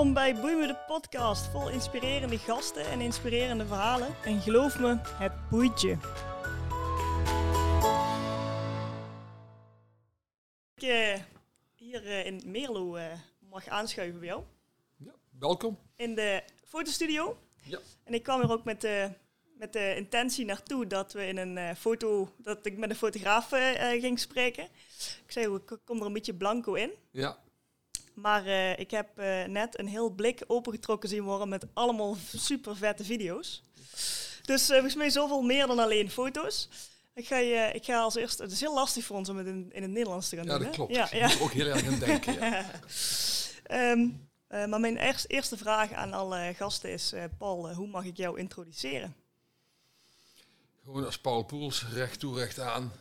Welkom bij Boeien de podcast, vol inspirerende gasten en inspirerende verhalen. En geloof me, het boeit je. Ik uh, hier uh, in Merlo uh, mag aanschuiven bij jou. Ja, welkom. In de fotostudio. Ja. En ik kwam er ook met de, met de intentie naartoe dat we in een foto, dat ik met een fotograaf ging spreken. Ik zei, ik kom er een beetje blanco in. Ja. Maar uh, ik heb uh, net een heel blik opengetrokken zien worden met allemaal super vette video's. Dus uh, volgens mij zoveel meer dan alleen foto's. Ik ga, je, ik ga als eerste, het is heel lastig voor ons om het in, in het Nederlands te gaan ja, doen. Dat klopt. Ja, ja. Ik moet ook heel erg aan denken. Ja. um, maar mijn eerste, eerste vraag aan alle gasten is, Paul, hoe mag ik jou introduceren? Gewoon als Paul Poels, recht toe, recht aan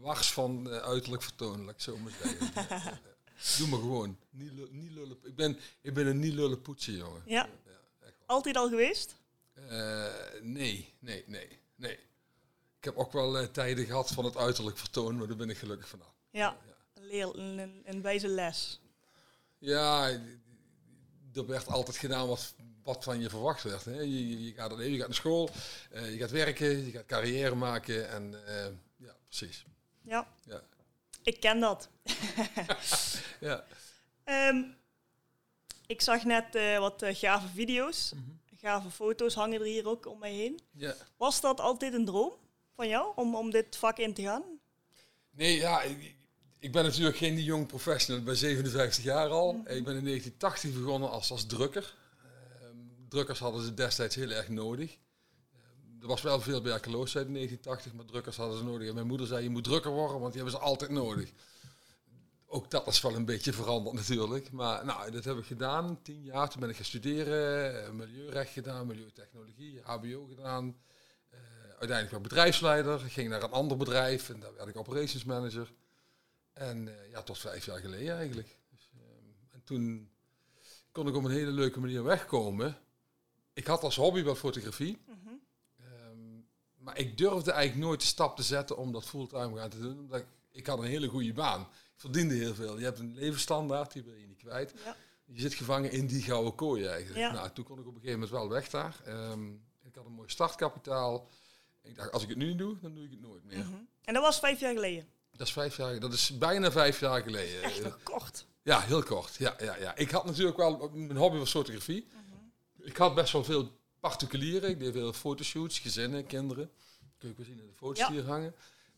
wars van uh, uiterlijk vertoon, laat ik zo zeggen. Doe me gewoon. Niet, niet lullen. Ik ben, ik ben een niet lullen poetsen, jongen. Ja. ja Altijd al geweest? Uh, nee, nee, nee, nee. Ik heb ook wel uh, tijden gehad van het uiterlijk vertoon, maar daar ben ik gelukkig vanaf. Ja. Een, leer, een, een wijze les. Ja, er werd altijd gedaan wat, wat van je verwacht werd. Hè. Je, je, gaat, je gaat naar school, je gaat werken, je gaat carrière maken en ja, precies. Ja. ja. Ik ken dat. ja. Um, ik zag net uh, wat uh, gave video's. Mm -hmm. Gave foto's hangen er hier ook om mij heen. Ja. Was dat altijd een droom van jou om, om dit vak in te gaan? Nee, ja, ik, ik ben natuurlijk geen jong professional. Ik ben 57 jaar al. Mm -hmm. Ik ben in 1980 begonnen als, als drukker. Uh, drukkers hadden ze destijds heel erg nodig er was wel veel werkeloosheid in 1980, maar drukkers hadden ze nodig. En mijn moeder zei, je moet drukker worden, want die hebben ze altijd nodig. Ook dat is wel een beetje veranderd natuurlijk. Maar nou, dat heb ik gedaan, tien jaar. Toen ben ik gaan studeren, milieurecht gedaan, milieutechnologie, hbo gedaan. Uh, uiteindelijk werd bedrijfsleider, ging naar een ander bedrijf en daar werd ik operations manager. En uh, ja, tot vijf jaar geleden eigenlijk. Dus, uh, en toen kon ik op een hele leuke manier wegkomen. Ik had als hobby wel fotografie. Mhm. Maar ik durfde eigenlijk nooit de stap te zetten om dat fulltime gaan te doen. Omdat ik, ik had een hele goede baan. Ik verdiende heel veel. Je hebt een levensstandaard, die wil je niet kwijt. Ja. Je zit gevangen in die gouden kooi eigenlijk. Ja. Nou, toen kon ik op een gegeven moment wel weg daar. Um, ik had een mooi startkapitaal. Ik dacht, als ik het nu niet doe, dan doe ik het nooit meer. Mm -hmm. En dat was vijf jaar geleden? Dat is vijf jaar, dat is bijna vijf jaar geleden. Echt nog kort? Ja, heel kort. Ja, ja, ja. Ik had natuurlijk wel, mijn hobby was fotografie. Mm -hmm. Ik had best wel veel particulieren. Ik deed veel fotoshoots, gezinnen, kinderen. Kun je ook zien in de foto's Ja. hier hangen.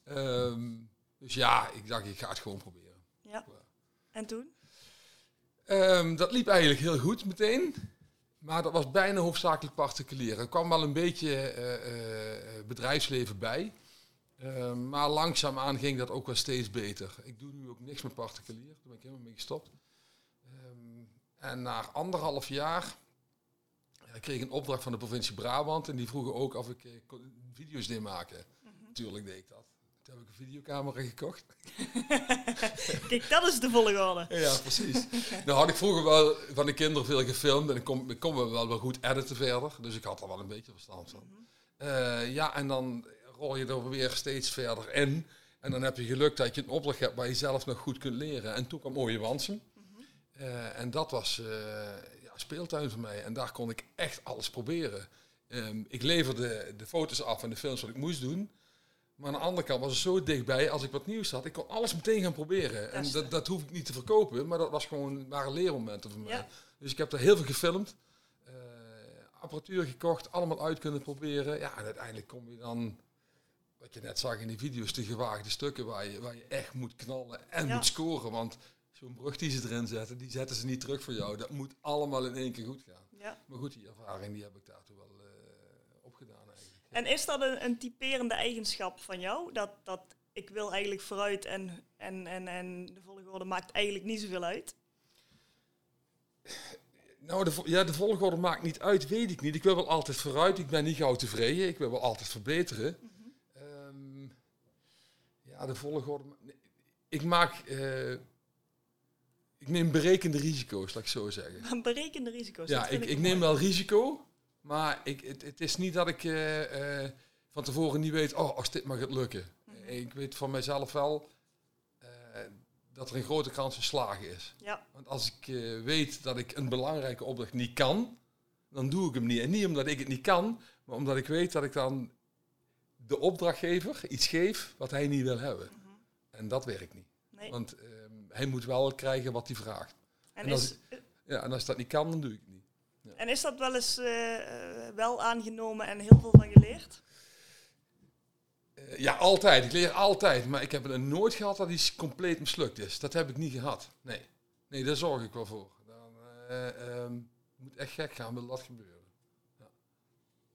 Um, dus ja, ik dacht, ik ga het gewoon proberen. Ja. En toen? Um, dat liep eigenlijk heel goed meteen. Maar dat was bijna hoofdzakelijk particulier. Er kwam wel een beetje uh, uh, bedrijfsleven bij. Uh, maar langzaamaan ging dat ook wel steeds beter. Ik doe nu ook niks meer particulier. Daar ben ik helemaal mee gestopt. Um, en na anderhalf jaar ja, ik kreeg een opdracht van de provincie Brabant. En die vroegen ook of ik uh, video's deed maken. Mhm. Mm -hmm. Natuurlijk deed ik dat. Toen heb ik een videocamera gekocht. Kijk, dat is de volgorde. ja, precies. nou had ik vroeger wel van de kinderen veel gefilmd. En ik kon, ik kon wel, wel goed editen verder. Dus ik had er wel een beetje verstand van. -hmm. uh, ja, en dan rol je er weer steeds verder in. En dan heb je geluk dat je een opdracht hebt waar je zelf nog goed kunt leren. En toen kwam Mooie Wansen. -hmm. uh, en dat was uh, speeltuin voor mij. En daar kon ik echt alles proberen. Um, ik leverde de foto's af en de films wat ik moest doen. Maar aan de andere kant was het zo dichtbij, als ik wat nieuws had, ik kon alles meteen gaan proberen. En dat, dat hoef ik niet te verkopen, maar dat was gewoon, waren leermomenten voor mij. Ja. Dus ik heb er heel veel gefilmd, uh, apparatuur gekocht, allemaal uit kunnen proberen. Ja, en uiteindelijk kom je dan, wat je net zag in die video's, de gewaagde stukken waar je, waar je echt moet knallen en Ja. moet scoren. Want zo'n brug die ze erin zetten, die zetten ze niet terug voor jou. Dat moet allemaal in één keer goed gaan. Ja. Maar goed, die ervaring die heb ik daartoe wel uh, opgedaan eigenlijk. En is dat een, een typerende eigenschap van jou? Dat, dat ik wil eigenlijk vooruit en, en, en, en de volgorde maakt eigenlijk niet zoveel uit? Nou, de, ja, de volgorde maakt niet uit, weet ik niet. Ik wil wel altijd vooruit. Ik ben niet gauw tevreden. Ik wil wel altijd verbeteren. Ehm, ja, de volgorde... Ik maak... eh, ik neem berekende risico's, laat ik zo zeggen. Berekende risico's. Ja, ik, ik mooi. neem wel risico, maar ik, het, het is niet dat ik eh, eh, van tevoren niet weet, oh, als dit maar gaat lukken. Mhm. Ik weet van mijzelf wel, eh, dat er een grote kans van slagen is. Ja. Want als ik weet dat ik een belangrijke opdracht niet kan, dan doe ik hem niet. En niet omdat ik het niet kan, maar omdat ik weet dat ik dan de opdrachtgever iets geef wat hij niet wil hebben. Mhm. En dat werkt niet. Nee. Want hij moet wel krijgen wat hij vraagt. En, en als is, Ja, en als dat niet kan, dan doe ik het niet. en is dat wel eens eh, eh, wel aangenomen en heel veel van geleerd? Eh, ja, altijd. Ik leer altijd. Maar ik heb er nooit gehad dat iets compleet mislukt is. Dat heb ik niet gehad. Nee. Nee, daar zorg ik wel voor. Dan eh, ehm, moet echt gek gaan, wil dat gebeuren. Ja.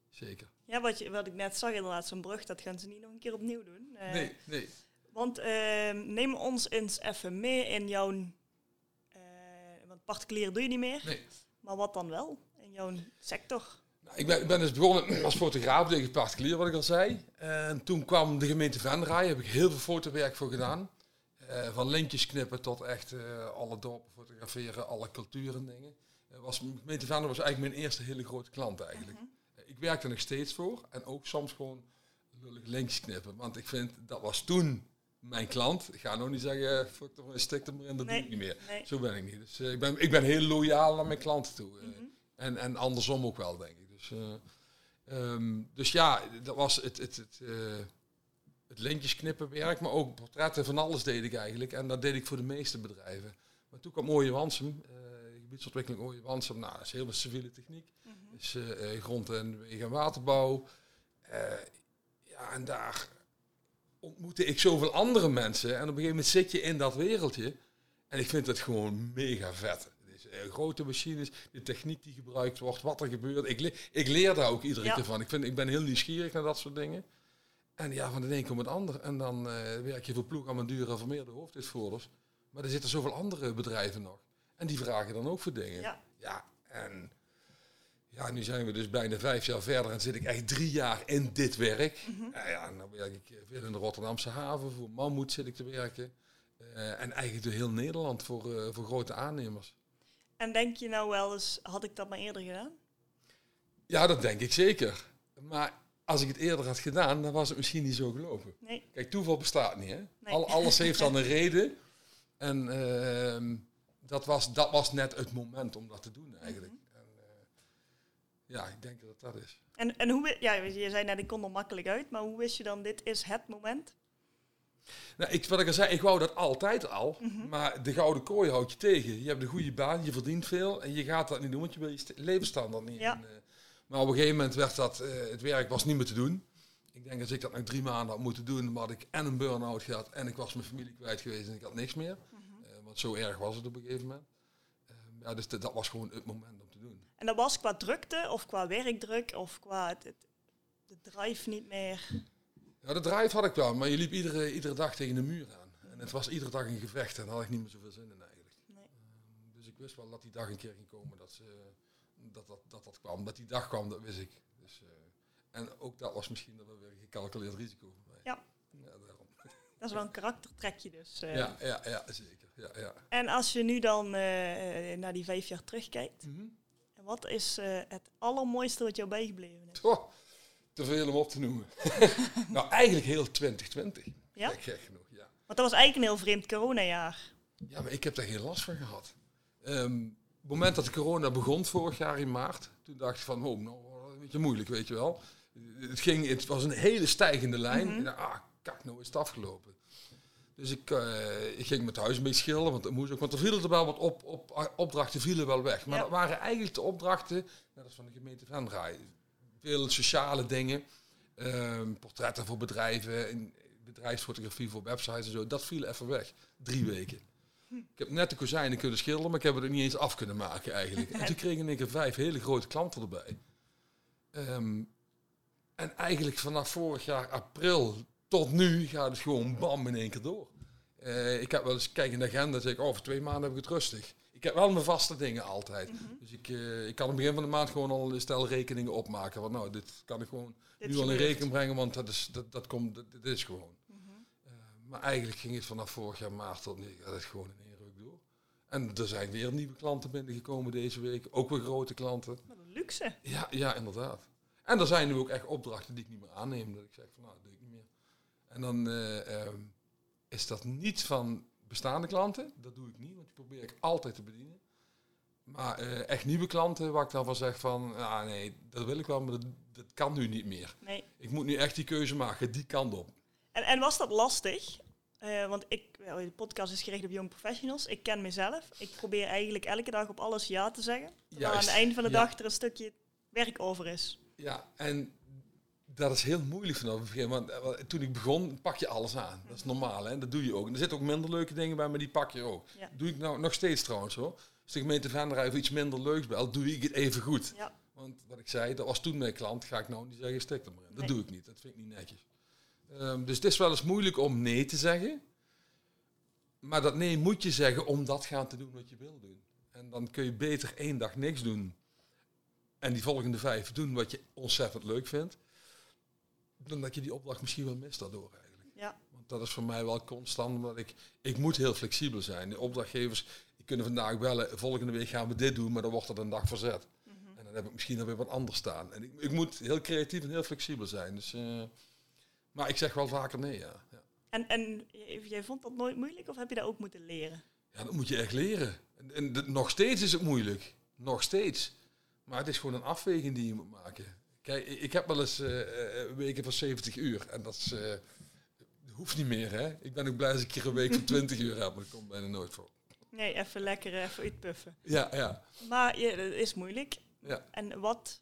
Zeker. Ja, wat, je, wat ik net zag, inderdaad, zo'n brug, dat gaan ze niet nog een keer opnieuw doen. Nee, nee. Want eh, neem ons eens even mee in jouw... eh, want particulier doe je niet meer. nee. Maar wat dan wel in jouw sector? Nou, ik, ben, ik ben dus begonnen als fotograaf, tegen particulier, wat ik al zei. En toen kwam de gemeente Venray, heb ik heel veel fotowerk voor gedaan. Eh, van lintjes knippen tot echt eh, alle dorpen fotograferen, alle culturen dingen. Eh, was, de gemeente Venray was eigenlijk mijn eerste hele grote klant eigenlijk. Eh, ik werk er nog steeds voor en ook soms gewoon lullig lintjes knippen. Want ik vind, dat was toen mijn klant. Ik ga nog niet zeggen, fuck er, stik er maar in, dat Nee. doe ik niet meer. Nee. Zo ben ik niet. Dus eh, ik, ben, ik ben heel loyaal naar mijn klanten toe. eh. Mhm. En, en andersom ook wel, denk ik. Dus, eh, ehm, dus ja, dat was het, het, het, het lintjes knippen werk, maar ook portretten van alles deed ik eigenlijk. En dat deed ik voor de meeste bedrijven. Maar toen kwam Ooie Wansum, gebiedsontwikkeling Ooie Wansum. Nou, dat is heel veel civiele techniek. Dus eh, grond- en wegen- en waterbouw. Ja, en daar ontmoette ik zoveel andere mensen. En op een gegeven moment zit je in dat wereldje. En ik vind het gewoon mega vet. Dus, eh, grote machines, de techniek die gebruikt wordt, wat er gebeurt. Ik, le- ik leer daar ook iedere Ja. keer van. Ik, vind, ik ben heel nieuwsgierig naar dat soort dingen. En ja, van de een komt het ander. En dan eh, werk je voor ploeg aan mijn dure vermeerde hoofddienstvoerders. Maar er zitten zoveel andere bedrijven nog. En die vragen dan ook voor dingen. Ja. Ja, en ja, nu zijn we dus bijna vijf jaar verder en zit ik echt drie jaar in dit werk. Mhm. Ja, dan werk ik eh, veel in de Rotterdamse haven, voor Mammoet zit ik te werken. Eh, en eigenlijk door heel Nederland voor, eh, voor grote aannemers. En denk je nou wel eens, had ik dat maar eerder gedaan? Ja, dat denk ik zeker. Maar als ik het eerder had gedaan, dan was het misschien niet zo gelopen. Nee. Kijk, toeval bestaat niet, hè? Nee. Al, alles heeft dan een reden. En ehm, dat, was, dat was net het moment om dat te doen, eigenlijk. Mhm. Eh, ja, ik denk dat dat is. En, en hoe, ja, je zei net, ik kon er makkelijk uit, maar hoe wist je dan, dit is het moment? Nou, ik, wat ik al zei, ik wou dat altijd al. Mhm. Maar de gouden kooi houdt je tegen. Je hebt een goede baan, je verdient veel. En je gaat dat niet doen, want je wil je st- levensstandaard niet. Ja. eh. maar op een gegeven moment werd dat, eh, het werk was niet meer te doen. Ik denk als ik dat nog drie maanden had moeten doen, dan had ik en een burn-out gehad. En ik was mijn familie kwijt geweest en ik had niks meer. Mhm. Eh, want zo erg was het op een gegeven moment. Eh, ja, dus dat was gewoon het moment. En dat was qua drukte of qua werkdruk of qua het, het- de drive niet meer. Ja, de drive had ik wel, maar je liep iedere, iedere dag tegen de muur aan. En het was iedere dag een gevecht en daar had ik niet meer zoveel zin in eigenlijk. Nee. Ehm, dus ik wist wel dat die dag een keer ging komen dat, ze, dat, dat, dat dat kwam. Dat die dag kwam, dat wist ik. Dus, eh, en ook dat was misschien wel weer een gecalculeerd risico voor mij. Ja. Ja, daarom. Dat is wel een karaktertrekje dus. eh. ja, ja, ja, zeker. Ja, ja. En als je nu dan eh, eh, naar die vijf jaar terugkijkt, Mhm. Wat is eh, het allermooiste wat jou bijgebleven is? Te veel om op te noemen. nou, eigenlijk heel 2020. Ja? Gek, gek genoeg, ja. Want dat was eigenlijk een heel vreemd coronajaar. Ja, maar ik heb daar geen last van gehad. Ehm, het moment dat de corona begon, vorig jaar in maart, toen dacht ik van, oh, nou, een beetje moeilijk, weet je wel. Het, ging, het was een hele stijgende lijn. Mhm. Ah, kak, nou is het afgelopen. Dus ik, eh, ik ging met huis een beetje schilderen, want dat moest ook. Want er vielen er wel wat op, op opdrachten vielen wel weg. Maar Ja. dat waren eigenlijk de opdrachten, net als van de gemeente Venray. Veel sociale dingen, ehm, portretten voor bedrijven, en bedrijfsfotografie voor websites en zo. Dat viel even weg. Drie weken. Ik heb net de kozijnen kunnen schilderen, maar ik heb het er niet eens af kunnen maken eigenlijk. En toen kregen ik er vijf hele grote klanten erbij. Ehm, en eigenlijk vanaf vorig jaar april tot nu gaat het gewoon bam in één keer door. Eh, ik heb wel eens kijken in de agenda en zeg ik, oh, over twee maanden heb ik het rustig. Ik heb wel mijn vaste dingen altijd. Mhm. Dus ik, eh, ik kan aan het begin van de maand gewoon al een stel rekeningen opmaken. Want nou, dit kan ik gewoon Dit nu al in rekening brengen, want dat is, dat, dat komt, dat, dit is gewoon. Mhm. Eh, maar eigenlijk ging het vanaf vorig jaar maart tot nu gaat het gewoon in één ruk door. En er zijn weer nieuwe klanten binnengekomen deze week. Ook weer grote klanten. Wat een luxe. Ja, ja, inderdaad. En er zijn nu ook echt opdrachten die ik niet meer aanneem. Dat ik zeg van nou, dat doe ik niet meer. En dan eh, ehm, is dat niet van bestaande klanten. Dat doe ik niet, want die probeer ik altijd te bedienen. Maar eh, echt nieuwe klanten, waar ik dan van zeg van, ah nee, dat wil ik wel, maar dat, dat kan nu niet meer. Nee. Ik moet nu echt die keuze maken, die kant op. En, en was dat lastig? Eh, want ik, de podcast is gericht op young professionals. Ik ken mezelf. Ik probeer eigenlijk elke dag op alles ja te zeggen. Terwijl aan het einde van de ja. dag er een stukje werk over is. Ja, en dat is heel moeilijk vanaf het begin. Want eh, want toen ik begon, pak je alles aan. Dat is normaal, hè? Dat doe je ook. En er zitten ook minder leuke dingen bij, maar die pak je ook. Ja. Doe ik nou nog steeds trouwens hoor. Als de gemeente Venray iets minder leuks belt, doe ik het even goed. Ja. Want wat ik zei, dat was toen mijn klant, ga ik nou niet zeggen, stik er maar in. Dat Nee. doe ik niet, dat vind ik niet netjes. Ehm, dus het is wel eens moeilijk om nee te zeggen. Maar dat nee moet je zeggen om dat gaan te doen wat je wil doen. En dan kun je beter één dag niks doen. En die volgende vijf doen wat je ontzettend leuk vindt. Dan dat je die opdracht misschien wel mist daardoor eigenlijk. Ja. Want dat is voor mij wel constant, omdat ik, ik moet heel flexibel zijn. De opdrachtgevers die kunnen vandaag bellen, volgende week gaan we dit doen, maar dan wordt er een dag verzet. En dan heb ik misschien alweer wat anders staan. En ik, ik moet heel creatief en heel flexibel zijn. Dus, eh, maar ik zeg wel vaker nee, ja. ja. En, en jij vond dat nooit moeilijk of heb je dat ook moeten leren? Ja, dat moet je echt leren. En, en de- nog steeds is het moeilijk. Nog steeds. Maar het is gewoon een afweging die je moet maken. Kijk, ik heb wel eens eh, weken van 70 uur. En dat is, hoeft niet meer, hè. Ik ben ook blij als ik hier een week van 20 uur heb. Maar dat komt bijna nooit voor. Nee, even lekker even uitpuffen. Ja, ja. Maar ja, dat is moeilijk. ja. En wat...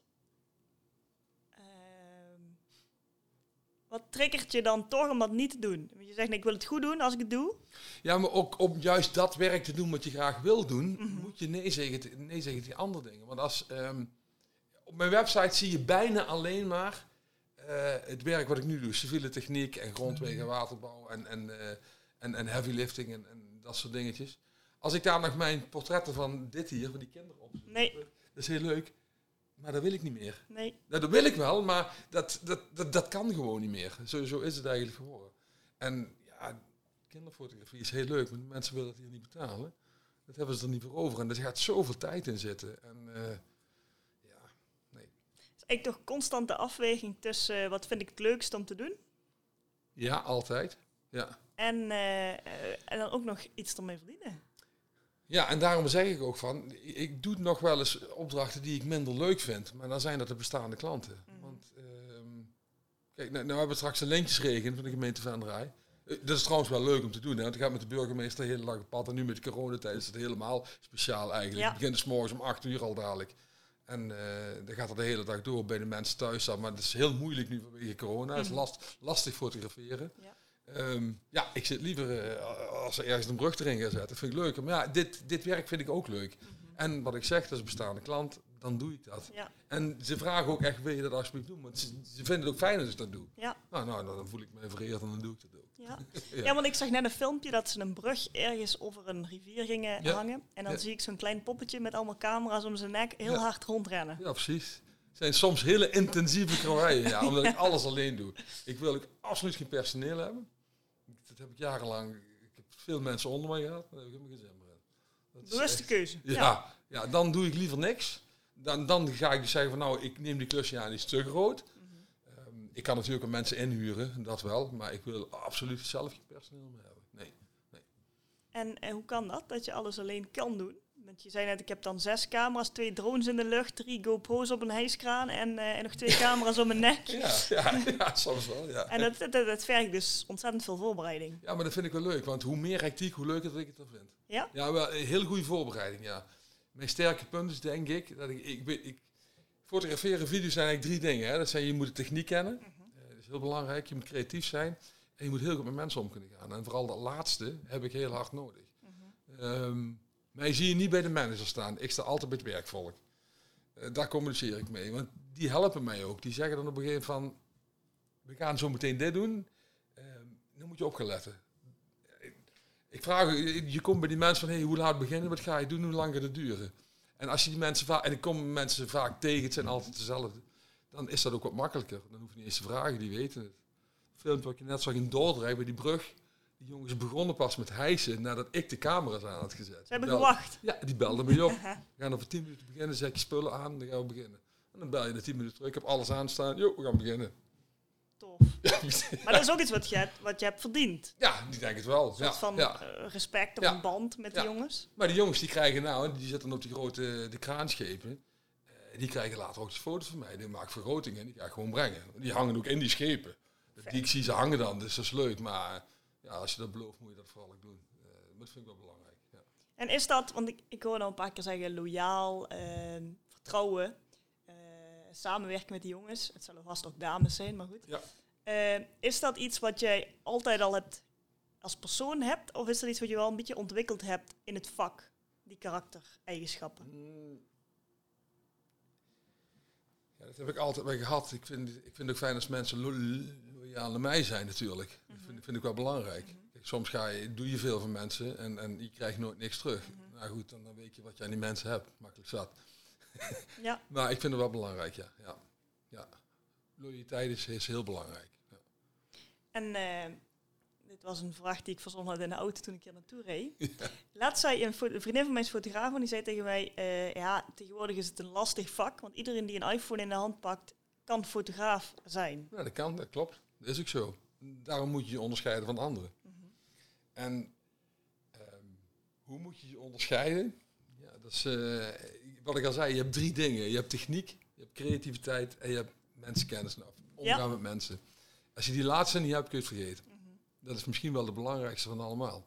ehm, wat triggert je dan toch om dat niet te doen? Want Je zegt, nee, ik wil het goed doen als ik het doe. Ja, maar ook om juist dat werk te doen wat je graag wil doen, moet je nee zeggen, nee zeggen tegen andere dingen. Want als, ehm, op mijn website zie je bijna alleen maar eh, het werk wat ik nu doe. Civiele techniek en grondwegen en waterbouw en, en, eh, en, en heavy lifting en, en dat soort dingetjes. Als ik daar nog mijn portretten van dit hier, van die kinderen op Nee. dat is heel leuk. Maar dat wil ik niet meer. Nee. Nou, dat wil ik wel, maar dat, dat, dat, dat kan gewoon niet meer. Zo, zo is het eigenlijk geworden. En ja, kinderfotografie is heel leuk, maar mensen willen het hier niet betalen. Dat hebben ze er niet voor over. En er gaat zoveel tijd in zitten. En eh, ja, nee. Het is eigenlijk toch constant de afweging tussen eh, wat vind ik het leukst om te doen. Ja, altijd. Ja. En, eh, en dan ook nog iets ermee verdienen. ja, en daarom zeg ik ook van, ik doe nog wel eens opdrachten die ik minder leuk vind. Maar dan zijn dat de bestaande klanten. Want, ehm, kijk, nou, nou hebben we straks een lintjesregen van de gemeente Venray. Eh, Dat is trouwens wel leuk om te doen. Hè? Want ik ga met de burgemeester hele dag op pad. En nu met de coronatijd is het helemaal speciaal eigenlijk. Ja. Het begint dus morgens om 8 uur al dadelijk. En eh dan gaat het de hele dag door bij de mensen thuis. staan. Maar het is heel moeilijk nu vanwege corona. Het is Mhm. last, lastig fotograferen. Ja. Ehm, ja, ik zit liever eh, als er ergens een brug erin gaat zetten. Dat vind ik leuk. Maar ja, dit, dit werk vind ik ook leuk. En wat ik zeg, dat is bestaande klant. Dan doe ik dat. Ja. En ze vragen ook echt, wil je dat alsjeblieft doen? Want ze, ze vinden het ook fijn als ik dat doe. Ja. Nou, nou, dan voel ik me vereerd en dan doe ik dat ook. Ja. Ja. ja, want ik zag net een filmpje dat ze een brug ergens over een rivier gingen Ja. hangen. En dan zie ik zo'n klein poppetje met allemaal camera's om zijn nek heel hard rondrennen. Ja, precies. Het zijn soms hele intensieve krouwen, ja, omdat ik alles alleen doe. Ik wil ook absoluut geen personeel hebben. Dat heb ik jarenlang. Ik heb veel mensen onder mij gehad, maar daar heb ik helemaal geen zin meer in. Bewuste keuze. Ja, ja. dan doe ik liever niks. Dan, dan ga ik dus zeggen van nou, ik neem die klusje aan, die is te groot. Ik kan natuurlijk ook mensen inhuren, dat wel. Maar ik wil absoluut zelf geen personeel meer hebben. Nee. En, en hoe kan dat, dat je alles alleen kan doen? Want je zei net, ik heb dan zes camera's, twee drones in de lucht, drie GoPro's op een hijskraan en, eh, en nog twee camera's om mijn nek. Ja, ja, ja, soms wel, ja. En dat, dat, dat vergt dus ontzettend veel voorbereiding. Ja, maar dat vind ik wel leuk, want hoe meer hectiek, hoe leuker dat ik het dan vind. Ja? Ja, wel een heel goede voorbereiding, ja. Mijn sterke punt is denk ik, dat ik, ik, weet- ik fotograferen video's zijn eigenlijk drie dingen. Hè. Dat zijn, je moet de techniek kennen, Eh, dat is heel belangrijk, je moet creatief zijn en je moet heel goed met mensen om kunnen gaan. En vooral dat laatste heb ik heel hard nodig. Ehm, mij zie je niet bij de manager staan, ik sta altijd bij het werkvolk. Eh, daar communiceer ik mee, want die helpen mij ook. Die zeggen dan op een gegeven moment van, we gaan zo meteen dit doen, Ehm, dan moet je op gaan letten. Ik vraag, je je komt bij die mensen van, hey, hoe laat beginnen, wat ga je doen, hoe lang gaat het duren? En als je die mensen vaak, en ik kom mensen vaak tegen, het zijn altijd dezelfde, dan is dat ook wat makkelijker. Dan hoef je niet eens te vragen, die weten het. Het filmpje wat je net zag in Dordrecht bij die brug, die jongens begonnen pas met hijsen nadat ik de camera's aan had gezet. Ze hebben gewacht. Ja, die belden me op. We gaan over 10 minuten beginnen, zet je spullen aan, dan gaan we beginnen. En dan bel je na 10 minuten terug, ik heb alles aanstaan, joh, we gaan beginnen. Tof. Maar dat is ook iets wat je hebt, wat je hebt verdiend. ja, die denk het wel. Ja, van ja. eh, respect of een band met de jongens. Maar die jongens die krijgen nou, die zitten op die grote de kraanschepen. eh, Die krijgen later ook die foto's van mij. Die maken vergrotingen en die ga ik gewoon brengen. Die hangen ook in die schepen. Die ik zie ze hangen dan, dus dat is leuk. Maar ja, als je dat belooft, moet je dat vooral ook doen. Eh, dat vind ik wel belangrijk. Ja. En is dat, want ik, ik hoor nou een paar keer zeggen, loyaal, ehm, vertrouwen, eh, samenwerken met die jongens. Het zullen vast ook dames zijn, maar goed. Ja. Eh, is dat iets wat jij altijd al hebt als persoon hebt? Of is dat iets wat je wel een beetje ontwikkeld hebt in het vak, die karaktereigenschappen? Mm. Ja, dat heb ik altijd wel gehad. Ik vind, ik vind het ook fijn als mensen lo- loyaal naar mij zijn natuurlijk. Dat vind, vind ik wel belangrijk. Kijk, soms ga je, doe je veel van mensen en, en je krijgt nooit niks terug. Nou goed, dan, dan weet je wat je aan die mensen hebt. Makkelijk zat. Ja. Maar ik vind het wel belangrijk, ja. ja. ja. Loyaliteit is, is heel belangrijk. Ja. En eh, dit was een vraag die ik verzonnen had in de auto toen ik hier naartoe reed. Laatst zei een, vriendin van mij is fotograaf en die zei tegen mij... eh, ja, tegenwoordig is het een lastig vak, want iedereen die een iPhone in de hand pakt... kan fotograaf zijn. Ja, dat kan, dat klopt. Dat is ook zo. Daarom moet je je onderscheiden van anderen. En ehm, hoe moet je je onderscheiden? Ja, dat is, eh, wat ik al zei, je hebt drie dingen. Je hebt techniek, je hebt creativiteit en je hebt mensenkennis. Nou, omgaan Ja. met mensen. Als je die laatste niet hebt, kun je het vergeten. Dat is misschien wel de belangrijkste van allemaal.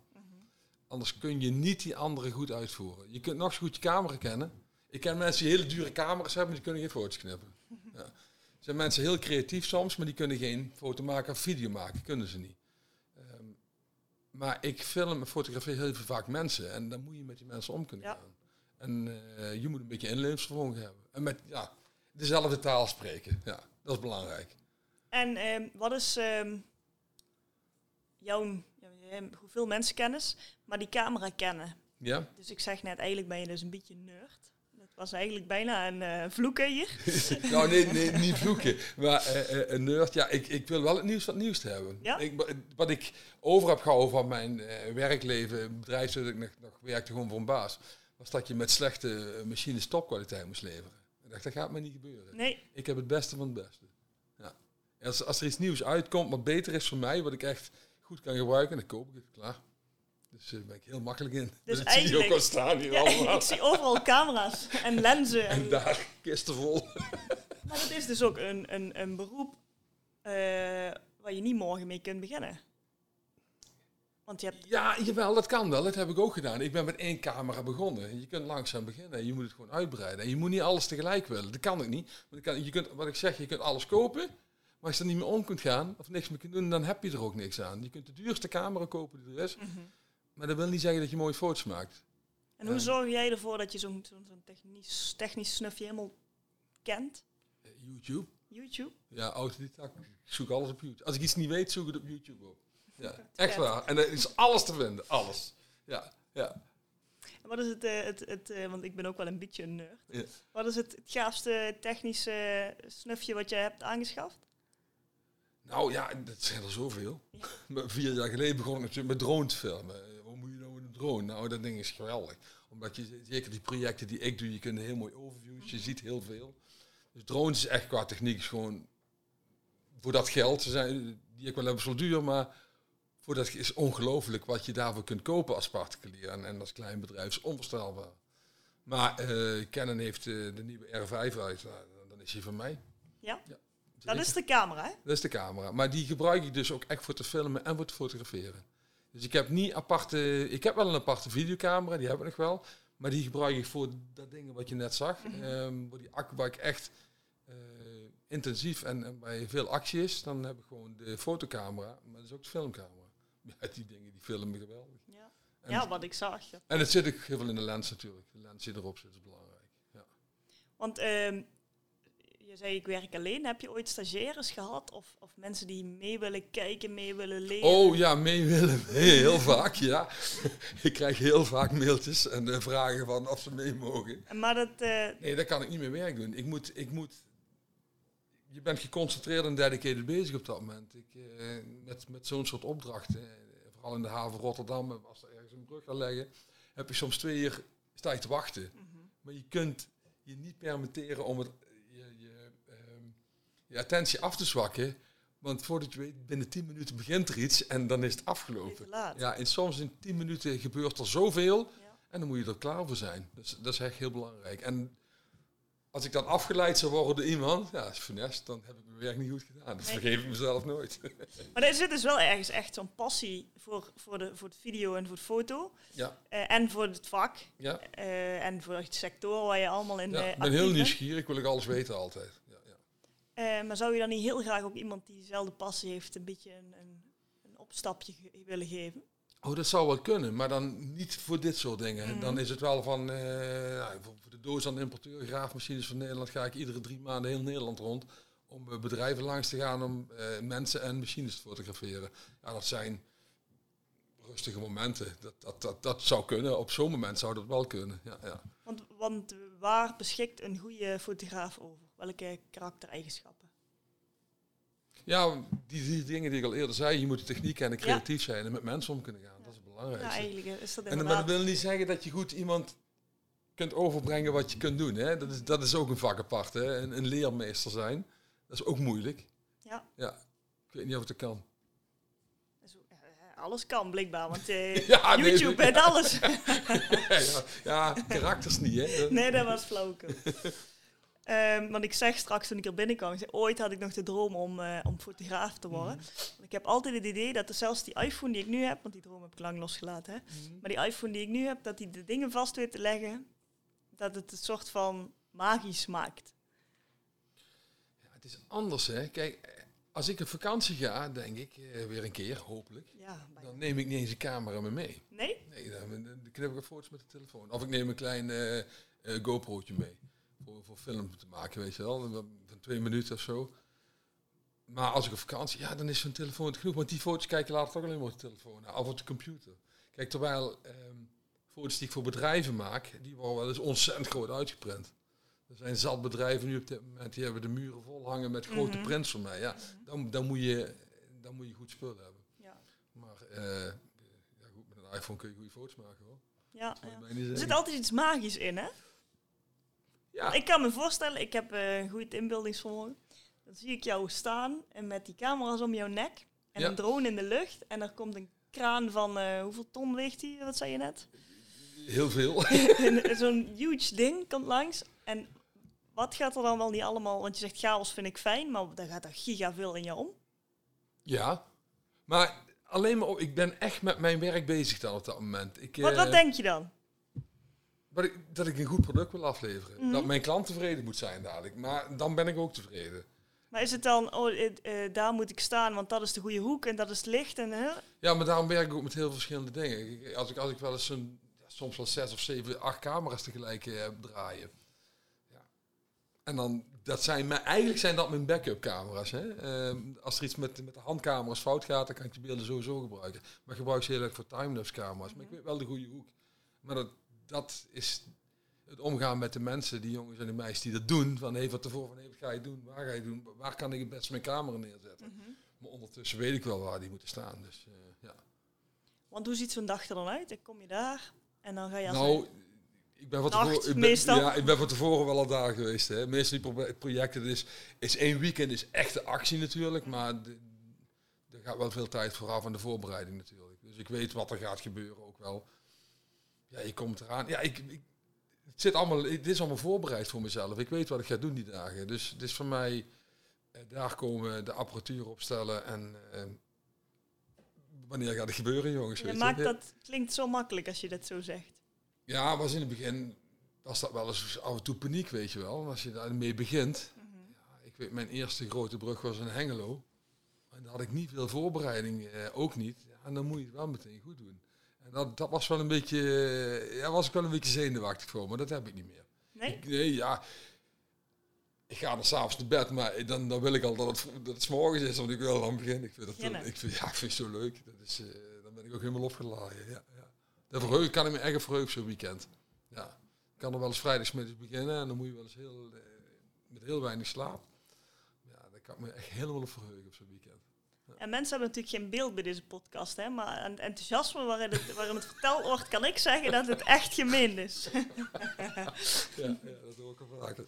Anders kun je niet die anderen goed uitvoeren. Je kunt nog zo goed je camera kennen. Ik ken mensen die hele dure camera's hebben, maar die kunnen geen foto's knippen. Ja. Er zijn mensen heel creatief soms, maar die kunnen geen foto maken of video maken. Kunnen ze niet. Ehm, maar ik film en fotografeer heel vaak mensen. En dan moet je met die mensen om kunnen Ja. gaan. En eh, je moet een beetje inlevingsvermogen hebben. En met ja, dezelfde taal spreken. Ja, dat is belangrijk. En ehm, wat is ehm, jouw hebt hoeveel mensenkennis, maar die camera kennen? Ja? Dus ik zeg net, eigenlijk ben je dus een beetje nerd. Dat was eigenlijk bijna een eh vloeken hier. nou, nee, nee, niet vloeken. Maar eh, een nerd, ja, ik, ik wil wel het nieuws het nieuws hebben. Ja? Ik, wat ik over heb gehouden van mijn werkleven, bedrijf dat ik nog, nog werkte gewoon voor een baas, was dat je met slechte eh, machines topkwaliteit moest leveren. Ik dacht, dat gaat me niet gebeuren. Nee, Ik heb het beste van het beste. Ja. En Als, als er iets nieuws uitkomt wat beter is voor mij, wat ik echt goed kan gebruiken, dan koop ik het. Klaar. Dus daar ben ik heel makkelijk in. Dus dat zie je ook al staan hier ja, allemaal. ik zie overal camera's en lenzen. En, En daar kisten vol. maar het is dus ook een, een, een beroep eh, waar je niet morgen mee kunt beginnen. Want je hebt... Ja, jawel, dat kan wel. Dat heb ik ook gedaan. Ik ben met één camera begonnen. Je kunt langzaam beginnen. Je moet het gewoon uitbreiden. En je moet niet alles tegelijk willen. Dat kan ook niet. Want je, kan, je kunt, wat ik zeg, je kunt alles kopen. Maar als je er niet meer om kunt gaan, of niks meer kunt doen, dan heb je er ook niks aan. Je kunt de duurste camera kopen die er is. Mhm. Maar dat wil niet zeggen dat je mooie foto's maakt. En hoe Ja. zorg jij ervoor dat je zo'n zo'n technisch, technisch snufje helemaal kent? Eh, YouTube. YouTube? Ja, autodidact. Ik zoek alles op YouTube. Als ik iets niet weet, zoek ik het op YouTube op. Ja, echt waar. En er is alles te vinden. Alles. Ja, ja. En wat is het, eh, het, het eh, want ik ben ook wel een beetje een nerd. Ja. Wat is het, gaafste technische snufje wat jij hebt aangeschaft? Nou ja, dat zijn er zoveel. Vier jaar geleden begon ik natuurlijk met drone te filmen. Eh, Wat moet je nou met een drone? Nou, dat ding is geweldig. Omdat je, zeker die projecten die ik doe, je kunt een heel mooi overviews, je ziet heel veel. Dus drones is echt qua techniek is gewoon, voor dat geld, ze zijn, die ik wel hebben, is wel duur, maar voor dat is ongelooflijk wat je daarvoor kunt kopen als particulier. En, en als klein bedrijf is onvoorstelbaar. Maar eh, Canon heeft eh, de nieuwe R5 uit, nou, dan is hij van mij. Ja? Ja, Dat is de camera, hè? Dat is de camera. Maar die gebruik ik dus ook echt voor te filmen en voor te fotograferen. Dus ik heb niet aparte... Ik heb wel een aparte videocamera, die heb ik nog wel. Maar die gebruik ik voor dat ding wat je net zag. Ehm, voor die accu waar ik echt eh, intensief en, en bij veel actie is. Dan heb ik gewoon de fotocamera, maar dat is ook de filmcamera. Ja, die dingen die filmen geweldig. Ja, En, ja wat ik zag. Ja. en het zit ook heel veel in de lens natuurlijk. De lens die erop zit is belangrijk. Ja. Want ehm, je zei ik werk alleen. Heb je ooit stagiaires gehad? Of, of mensen die mee willen kijken, mee willen leren? Oh ja, mee willen. Heel vaak, ja. ik krijg heel vaak mailtjes en eh, vragen van of ze mee mogen. En Maar dat... eh, Nee, daar kan ik niet meer werk doen. Ik moet, ik moet, je bent geconcentreerd en dedicated bezig op dat moment. Ik, eh, met met zo'n soort opdrachten, eh, vooral in de haven Rotterdam, als er ergens een brug gaan leggen, heb je soms twee uur sta je te wachten. Maar je kunt je niet permitteren om het, je, je, ehm, je attentie af te zwakken Want voordat je weet, binnen 10 minuten begint er iets en dan is het afgelopen. Ja, en soms in 10 minuten gebeurt er zoveel Ja. en dan moet je er klaar voor zijn. Dus dat is echt heel belangrijk. En als ik dan afgeleid zou worden door iemand, ja, is funest, dan heb ik mijn werk niet goed gedaan. Dat vergeef ik mezelf nooit. Maar er zit dus wel ergens echt zo'n passie voor, voor, de, voor het video en voor de foto. ja, Eh, en voor het vak. ja. eh, en voor de sector waar je allemaal in ja eh, ik ben heel nieuwsgierig, wil ik alles weten altijd. Ja, ja. Maar zou je dan niet heel graag ook iemand die dezelfde passie heeft, een beetje een, een, een opstapje ge- willen geven? Oh, dat zou wel kunnen, maar dan niet voor dit soort dingen. Mhm. Dan is het wel van, eh, nou, voor de doos aan de importeur, graafmachines van Nederland, ga ik iedere drie maanden heel Nederland rond om eh, bedrijven langs te gaan om eh, mensen en machines te fotograferen. Ja, dat zijn rustige momenten. Dat, dat, dat, dat zou kunnen. Op zo'n moment zou dat wel kunnen. Ja, ja. Want, want waar beschikt een goede fotograaf over? Welke karaktereigenschappen? Ja die, die dingen die ik al eerder zei, je moet de techniek kennen, creatief zijn en met mensen om kunnen gaan. Dat is het Ja, eigenlijk is dat En dat inderdaad... wil niet zeggen dat je goed iemand kunt overbrengen wat je kunt doen. Hè? Dat, is, dat is ook een vak apart. Hè? Een, een leermeester zijn, dat is ook moeilijk. Ja. ja. Ik weet niet of het kan. Alles kan blijkbaar, want eh, Ja, YouTube nee. en alles. ja, ja, karakters niet. Hè? nee, dat was flauwekul. Ehm, want ik zeg straks toen ik er binnenkwam, ik zei, ooit had ik nog de droom om, eh, om fotograaf te worden. Want ik heb altijd het idee dat zelfs die iPhone die ik nu heb, want die droom heb ik lang losgelaten, hè, maar die iPhone die ik nu heb, dat die de dingen vast weet te leggen, dat het een soort van magisch maakt. Ja, het is anders. Hè? Kijk, als ik op vakantie ga, denk ik, eh, weer een keer, hopelijk. Ja. Dan neem ik niet eens een camera mee mee. Nee? Nee, dan, dan knip ik een foto's met de telefoon. Of ik neem een klein eh, GoPro'tje mee. Voor, voor film te maken, weet je wel. Van twee minuten of zo. Maar als ik op vakantie, ja, dan is zo'n telefoon het genoeg. Want die foto's kijken later toch alleen maar op de telefoon. Of op de computer. Kijk, terwijl ehm, foto's die ik voor bedrijven maak, die worden wel eens ontzettend groot uitgeprint. Er zijn zat bedrijven nu op dit moment, die hebben de muren vol hangen met grote Mhm. prints van mij. Ja, dan, dan, moet je, dan moet je goed spul hebben. Ja. Maar eh, ja, goed, met een iPhone kun je goede foto's maken hoor. Ja, je Er zit altijd iets magisch in, hè? Ja, Ik kan me voorstellen, ik heb eh, een goed inbeeldingsvermogen. Dan zie ik jou staan en met die camera's om jouw nek en Ja. een drone in de lucht. En er komt een kraan van, eh, hoeveel ton weegt die? Wat zei je net? heel veel. En Zo'n huge ding komt langs. En wat gaat er dan wel niet allemaal? Want je zegt chaos vind ik fijn, maar daar gaat er giga veel in je om. ja, maar alleen maar, op- ik ben echt met mijn werk bezig dan op dat moment. Ik, Wat, eh, wat denk je dan? Ik, dat ik een goed product wil afleveren. Mhm. Dat mijn klant tevreden moet zijn dadelijk. Maar dan ben ik ook tevreden. Maar is het dan, oh, eh, eh, daar moet ik staan, want dat is de goede hoek en dat is het licht en hè? Ja, maar daarom werk ik ook met heel verschillende dingen. Ik- Als ik, als ik wel eens een, soms wel zes of zeven, acht camera's tegelijk eh, heb draaien. Ja. En dan, dat zijn mijn, eigenlijk zijn dat mijn backup camera's. Hè? Ehm, als er iets met, met de handcamera's fout gaat, dan kan ik die beelden sowieso gebruiken. Maar ik gebruik ze heel erg voor timelapse camera's. Maar ik weet wel de goede hoek. Maar dat, dat is het omgaan met de mensen, die jongens en de meisjes die dat doen. Van hey, wat tevoren van hey, wat ga je doen? Waar ga je doen? Waar kan ik het best mijn camera neerzetten? Mhm. Maar ondertussen weet ik wel waar die moeten staan. Dus eh, ja. Want hoe ziet zo'n dag er dan uit? Dan kom je daar en dan ga je Nou, ik ben van Nacht, tevoren, ik ben, meestal. Ja, ik ben van tevoren wel al daar geweest. Hè. Meestal die pro- projecten, is, is één weekend is echte actie natuurlijk, maar er gaat wel veel tijd vooraf aan de voorbereiding natuurlijk. Dus ik weet wat er gaat gebeuren ook wel. Ja, je komt eraan. Ja, ik, ik, het zit allemaal, het is allemaal voorbereid voor mezelf. Ik weet wat ik ga doen die dagen. Dus het is voor mij eh, daar komen, de apparatuur opstellen en eh, wanneer gaat het gebeuren, jongens? je maakt dat klinkt zo makkelijk als je dat zo zegt. Ja, was in het begin was dat wel eens af en toe paniek, weet je wel. Als je daarmee begint. Ja, ik weet, mijn eerste grote brug was in Hengelo. En daar had ik niet veel voorbereiding, eh, ook niet. Ja, en dan moet je het wel meteen goed doen. Dat, dat was wel een beetje, eh, ja, was ik wel een beetje zenuwachtig voor, maar dat heb ik niet meer. Nee? Ik, nee, ja. Ik ga dan s'avonds naar bed, maar dan, dan wil ik al dat het, dat het 's morgens is, want ik wil dan beginnen. Ik vind dat, Ja, ik vind, ja, ik vind het zo leuk. Dat is, eh, dan ben ik ook helemaal opgeladen. Ja, ja. Daar verheug, kan ik me echt verheugen zo'n weekend. Ja. Ik kan er wel eens vrijdagsmiddags beginnen en dan moet je wel eens heel, eh, met heel weinig slaap. Ja, daar kan ik me echt helemaal op verheugen op zo'n weekend. En mensen hebben natuurlijk geen beeld bij deze podcast, hè, maar aan het enthousiasme waarin het, waarin het verteld wordt, kan ik zeggen dat het echt gemeen is. Ja, ja dat hoor ik al vaker.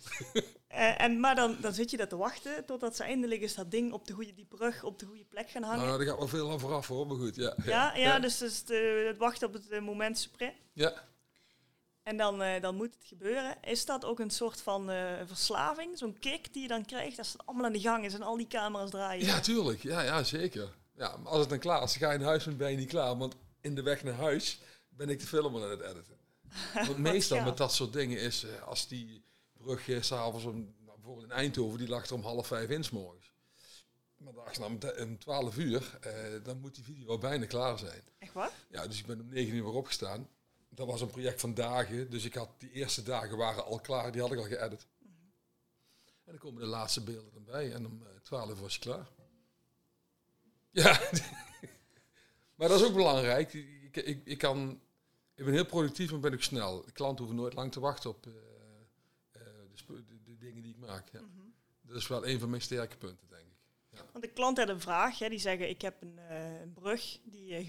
Eh, en, maar dan, dan zit je dat te wachten totdat ze eindelijk eens dat ding op de goede, die brug op de goede plek gaan hangen. Nou, daar gaat wel veel aan vooraf hoor, maar goed. Ja, ja, ja, dus, dus de, het wachten op het moment sprint. Ja. En dan, eh, dan moet het gebeuren. Is dat ook een soort van eh, verslaving? Zo'n kick die je dan krijgt als het allemaal aan de gang is en al die camera's draaien? Ja, tuurlijk. Ja, ja, zeker. Ja, maar als het dan klaar is, ga je naar huis bent, ben je niet klaar. Want in de weg naar huis ben ik de film aan het editen. Want meestal met dat soort dingen is, eh, als die brug s'avonds om, nou, bijvoorbeeld in Eindhoven, die lag er om half vijf in 's morgens. Maar dags om, te- om 12 uur, dan moet die video al bijna klaar zijn. Echt waar? Ja, dus ik ben om 9 uur weer opgestaan. Dat was een project van dagen, dus ik had die eerste dagen waren al klaar, die had ik al geëdit. En dan komen de laatste beelden erbij en om eh, 12 uur was je klaar. Ja, maar dat is ook belangrijk. Ik, ik, ik, kan, ik ben heel productief, maar ben ook snel. De klanten hoeven nooit lang te wachten op eh, eh, de, de, de dingen die ik maak. Ja. Dat is wel een van mijn sterke punten, denk ik. Want de klant had een vraag. Hè, die zeggen, ik heb een, eh, een brug. Die, eh,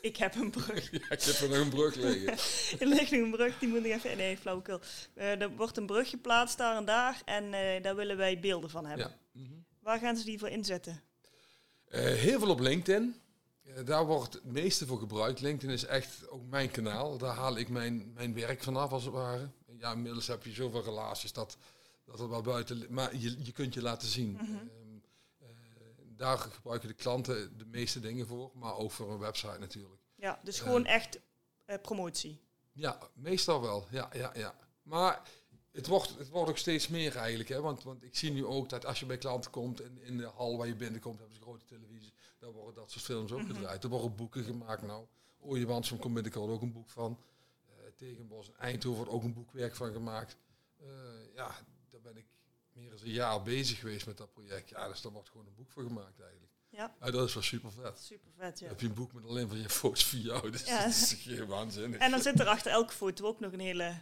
ik heb een brug. Ja, ik heb er nog een brug liggen. er ligt nog een brug, die moet ik even... Nee, flauwekul. Eh er wordt een brug geplaatst daar en daar. En eh, daar willen wij beelden van hebben. Ja. Mhm. Waar gaan ze die voor inzetten? Eh, heel veel op LinkedIn. Daar wordt het meeste voor gebruikt. LinkedIn is echt ook mijn kanaal. Daar haal ik mijn, mijn werk vanaf, als het ware. Ja, inmiddels heb je zoveel relaties dat, dat het wel buiten... Maar je, je kunt je laten zien. Mhm. Daar gebruiken de klanten de meeste dingen voor. Maar ook voor een website natuurlijk. Ja, dus Eh. gewoon echt eh, promotie. Ja, meestal wel. Ja, ja, ja. Maar het wordt, het wordt ook steeds meer eigenlijk. Hè? Want, want ik zie nu ook dat als je bij klanten komt in, in de hal waar je binnenkomt, hebben ze grote televisie. Daar worden dat soort films ook gedraaid. Er worden boeken gemaakt nou. Van Committed er ook een boek van. Eh Tegenbos en Eindhoven wordt ook een boekwerk van gemaakt. Eh, ja, daar ben ik meer dan een jaar bezig geweest met dat project. Ja, dus daar wordt gewoon een boek voor gemaakt eigenlijk. Ja, Ja, dat is wel super vet. super vet. Ja. heb je een boek met alleen van je foto's van jou. Dus Ja. dat is geen waanzinnig. En dan zit er achter elke foto ook nog een hele,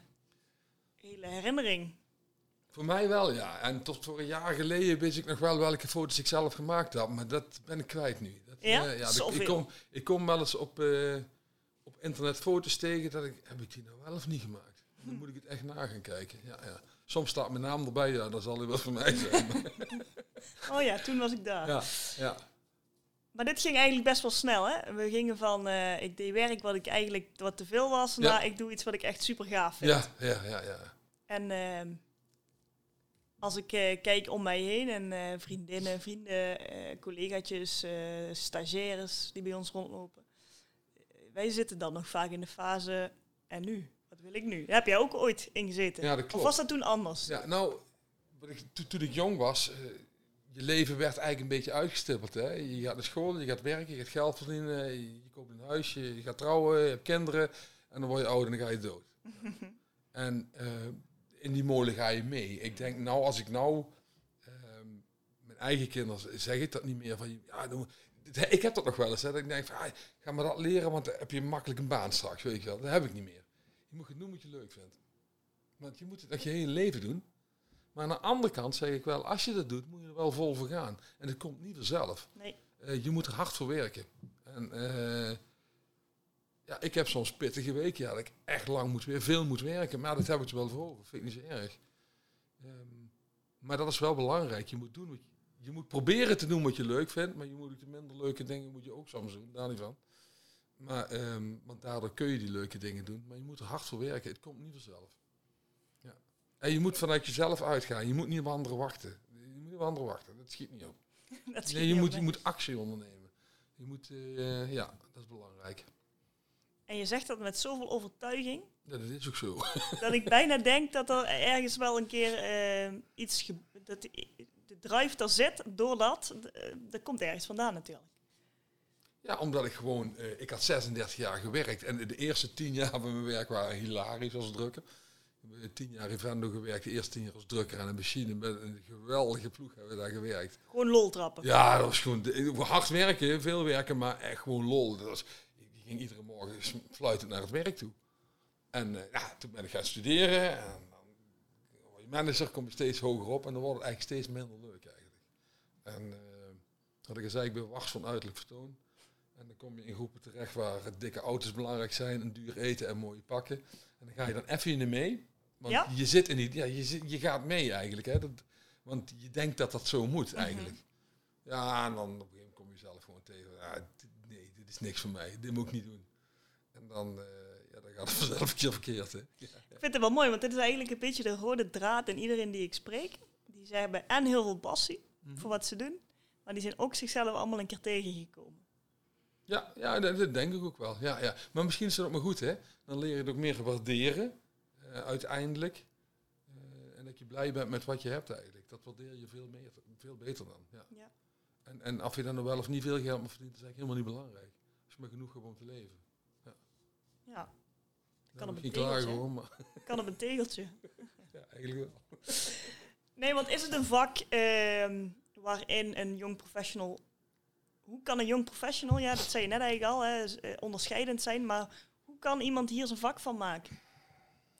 hele herinnering. Voor mij wel, ja. En tot voor een jaar geleden wist ik nog wel welke foto's ik zelf gemaakt had. Maar dat ben ik kwijt nu. Dat, Ja? eh, ja ik, kom, ik kom wel eens op, eh, op internet foto's tegen dat ik... Heb ik die nou wel of niet gemaakt? Dan moet ik het echt na gaan kijken. Ja, ja. Soms staat mijn naam erbij, ja, dat zal hij wel voor mij zijn. Oh ja, toen was ik daar. ja, ja. Maar dit ging eigenlijk best wel snel, hè? We gingen van, eh, ik deed werk wat ik eigenlijk wat te veel was, Ja. naar ik doe iets wat ik echt super gaaf vind. Ja, ja, ja, ja. En ehm, als ik eh, kijk om mij heen en eh, vriendinnen, vrienden, collegaatjes, stagiaires die bij ons rondlopen. wij zitten dan nog vaak in de fase, en nu? Wil ik nu? Daar heb jij ook ooit in gezeten? Ja, dat of klopt. was dat toen anders? Ja, nou, toen ik jong was, eh, je leven werd eigenlijk een beetje uitgestippeld. Hè? Je gaat naar school, je gaat werken, je gaat geld verdienen, je, koopt een huisje, je gaat trouwen, je hebt kinderen en dan word je ouder en dan ga je dood. en eh, in die molen ga je mee. Ik denk nou, als ik nou ehm, mijn eigen kinderen zeg ik dat niet meer van, ja, dan, ik heb dat nog wel eens, hè, dat ik denk van, ah, ga maar dat leren, want dan heb je makkelijk een baan straks, weet je wel. Dat heb ik niet meer. Je moet het doen wat je leuk vindt. Want je moet het echt je hele leven doen. Maar aan de andere kant zeg ik wel, als je dat doet, moet je er wel vol voor gaan. En het komt niet vanzelf. Nee. Eh, je moet er hard voor werken. En eh, ja, ik heb soms pittige weken, ja, dat ik echt lang moet weer veel moet werken. Maar dat heb ik er wel voor over. Vind ik niet zo erg. Ehm, maar dat is wel belangrijk. Je moet doen wat je, je moet proberen te doen wat je leuk vindt, maar je moet de minder leuke dingen moet je ook soms doen. Daar niet van. Maar, ehm, want daardoor kun je die leuke dingen doen. Maar je moet er hard voor werken. Het komt niet vanzelf. Ja. En je moet vanuit jezelf uitgaan. Je moet niet op anderen wachten. Je moet niet op anderen wachten. Dat schiet niet op. Dat schiet Nee, je moet, je moet actie ondernemen. Je moet, eh, ja, dat is belangrijk. En je zegt dat met zoveel overtuiging, Ja, dat is ook zo. dat ik bijna denk dat er ergens wel een keer eh, iets... dat de, drive er zit, doordat, eh, dat komt ergens vandaan natuurlijk. Ja, omdat ik gewoon, eh, ik had 36 jaar gewerkt en de eerste 10 jaar van mijn werk waren hilarisch als drukker. Ik heb tien jaar in Vendo gewerkt, de eerste tien jaar als drukker aan een machine. Met een geweldige ploeg hebben we daar gewerkt. Gewoon lol trappen. Ja, dat was gewoon hard werken, veel werken, maar echt gewoon lol. Dat was, ik ging iedere morgen fluitend naar het werk toe. En eh, ja, toen ben ik gaan studeren. En dan word je manager, kom je steeds hoger op en dan wordt het eigenlijk steeds minder leuk eigenlijk. En eh had ik gezegd, ik ben wars van uiterlijk vertoon. En dan kom je in groepen terecht waar dikke auto's belangrijk zijn, een duur eten en mooie pakken. En dan ga je dan even in de mee. Want Ja? je zit in die, ja, je, zit- je gaat mee eigenlijk. Hè? Dat, want je denkt dat dat zo moet Mhm. eigenlijk. Ja, en dan op een gegeven moment kom je zelf gewoon tegen. Ja, nee, dit is niks voor mij. Dit moet ik niet doen. En dan, eh, ja, dan gaat het vanzelf een keer verkeerd. Hè? Ja, Ik vind het wel mooi, want dit is eigenlijk een beetje de rode draad in iedereen die ik spreek. Die ze hebben en heel veel passie Mhm. voor wat ze doen, maar die zijn ook zichzelf allemaal een keer tegengekomen. Ja, ja dat, dat denk ik ook wel. Ja, ja. Maar misschien is het ook maar goed. Hè? Dan leer je het ook meer waarderen eh, uiteindelijk. Eh, en dat je blij bent met wat je hebt eigenlijk. Dat waardeer je veel, meer, veel beter dan. Ja. Ja. En, en of je dan nog wel of niet veel geld maar verdient, is eigenlijk helemaal niet belangrijk. Als je maar genoeg hebt om te leven. Ja, op moet een je klagen tegeltje. hoor, maar kan op een tegeltje. ja, eigenlijk wel. Nee, want is het een vak ehm, waarin een jong professional... Hoe kan een jong professional, ja, dat zei je net eigenlijk al, hè, eh, onderscheidend zijn, maar hoe kan iemand hier zijn vak van maken?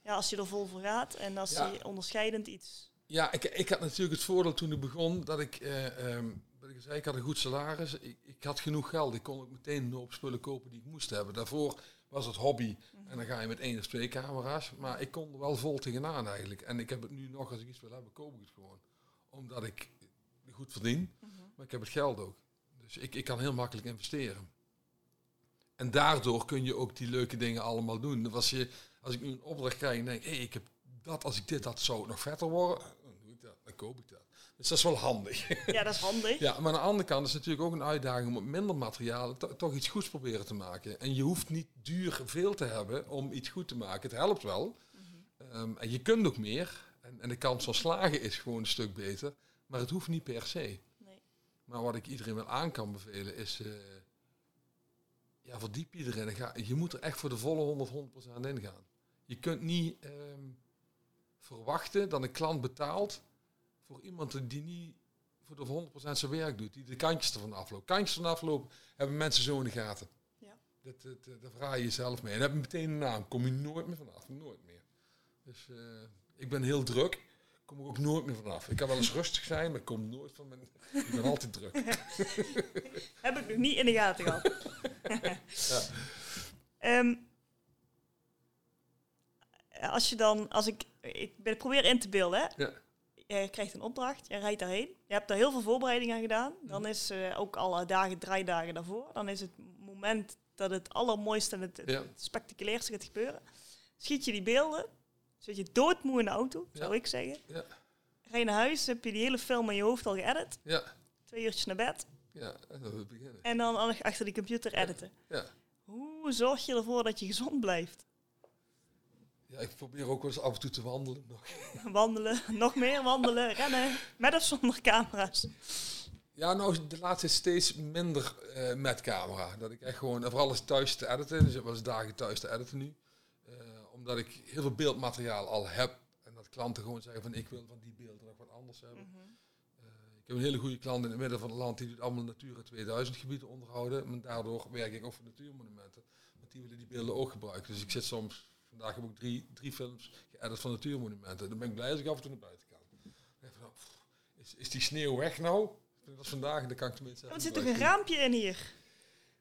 Ja, als je er vol voor gaat en als Ja. hij onderscheidend iets... Ja, ik, ik had natuurlijk het voordeel toen ik begon dat ik, eh, ehm, wat ik zei, ik had een goed salaris. Ik, ik had genoeg geld. Ik kon ook meteen een hoop spullen kopen die ik moest hebben. Daarvoor was het hobby. En dan ga je met één of twee camera's. Maar ik kon er wel vol tegenaan eigenlijk. En ik heb het nu nog, als ik iets wil hebben, koop ik het gewoon. Omdat ik goed verdien. Maar ik heb het geld ook. Dus ik, ik kan heel makkelijk investeren. En daardoor kun je ook die leuke dingen allemaal doen. Dus Als, je, als ik nu een opdracht krijg en denk, hé, ik heb dat, als ik dit had, zou het nog vetter worden. Dan doe ik dat, dan koop ik dat. Dus dat is wel handig. Ja, dat is handig. ja, maar aan de andere kant is het natuurlijk ook een uitdaging om met minder materialen to- toch iets goeds proberen te maken. En je hoeft niet duur veel te hebben om iets goed te maken. Het helpt wel. Ehm, en je kunt ook meer. En, en de kans van slagen is gewoon een stuk beter. Maar het hoeft niet per se. Maar wat ik iedereen wel aan kan bevelen is... eh, ja, verdiep je erin. en Ga, je moet er echt voor de volle 100, 100% in gaan. Je kunt niet ehm, verwachten dat een klant betaalt voor iemand die niet voor de 100% zijn werk doet. Die de kantjes ervan afloopt. Kantjes ervan aflopen hebben mensen zo in de gaten. Ja. Dat, dat, dat, daar vraag je jezelf mee. En heb je meteen een naam. Kom je nooit meer vanaf. Nooit meer. Dus eh, ik ben heel druk. Kom er ook nooit meer vanaf. Ik kan wel eens rustig zijn, maar ik kom nooit van mijn... Ik ben altijd druk. Heb ik nog niet in de gaten gehad. Ja. Ehm, als je dan, als ik, ik ben- probeer in te beelden, hè? Ja. Je krijgt een opdracht, je rijdt daarheen. Je hebt daar heel veel voorbereiding aan gedaan. Dan Mhm. is eh, ook alle dagen, draaidagen daarvoor. Dan is het moment dat het allermooiste en het, het, Ja. het spectaculairste gaat gebeuren. Schiet je die beelden, zit je doodmoe in de auto, zou ik zeggen. Ja. Rij je naar huis, heb je die hele film in je hoofd al geëdit. Ja. Twee uurtjes naar bed. Ja, en dan beginnen. En dan al- achter die computer editen. Ja. Hoe zorg je ervoor dat je gezond blijft? ja, ik probeer ook wel eens af en toe te wandelen. Nog. Wandelen, nog meer wandelen, rennen, met of zonder camera's. Ja, nou, de laatste steeds minder eh, met camera. Dat ik echt gewoon, vooral eens thuis te editen. Dus ik was dagen thuis te editen nu. Eh, omdat ik heel veel beeldmateriaal al heb. En dat klanten gewoon zeggen van, ik wil van die beelden nog wat anders hebben. Eh, ik heb een hele goede klant in het midden van het land die doet allemaal Natura 2000 gebieden onderhouden. En daardoor werk ik ook voor natuurmonumenten. Want die willen die beelden ook gebruiken. Dus ik zit soms, vandaag heb ik drie, drie films geëdit van natuurmonumenten. Dan ben ik blij als ik af en toe naar buiten kan. Van, nou, pff, is, is die sneeuw weg nou? Dat was vandaag, dan kan ik tenminste... Er zit toch een raampje in hier?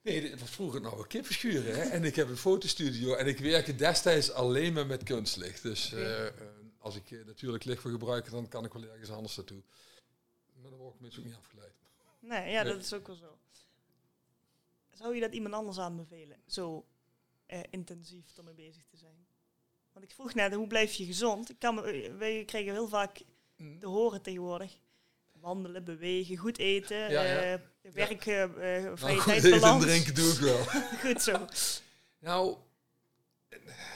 Nee, dit was vroeger nou een kippenschuren. Hè? En ik heb een fotostudio en ik werkte destijds alleen maar met kunstlicht. Dus eh, eh, als ik eh, natuurlijk licht wil gebruiken, dan kan ik wel ergens anders naartoe. Maar dan word ik mensen ook niet afgeleid. Nee, ja, Nee. dat is ook wel zo. Zou je dat iemand anders aanbevelen? Zo eh, intensief ermee bezig te zijn? Want ik vroeg net, hoe blijf je gezond? Ik kan, wij krijgen heel vaak Mm. te horen tegenwoordig. Wandelen, bewegen, goed eten, Ja, ja. eh, werk, eh, eh, vrije Nou, goed, eten en drinken doe ik wel. Goed zo. nou,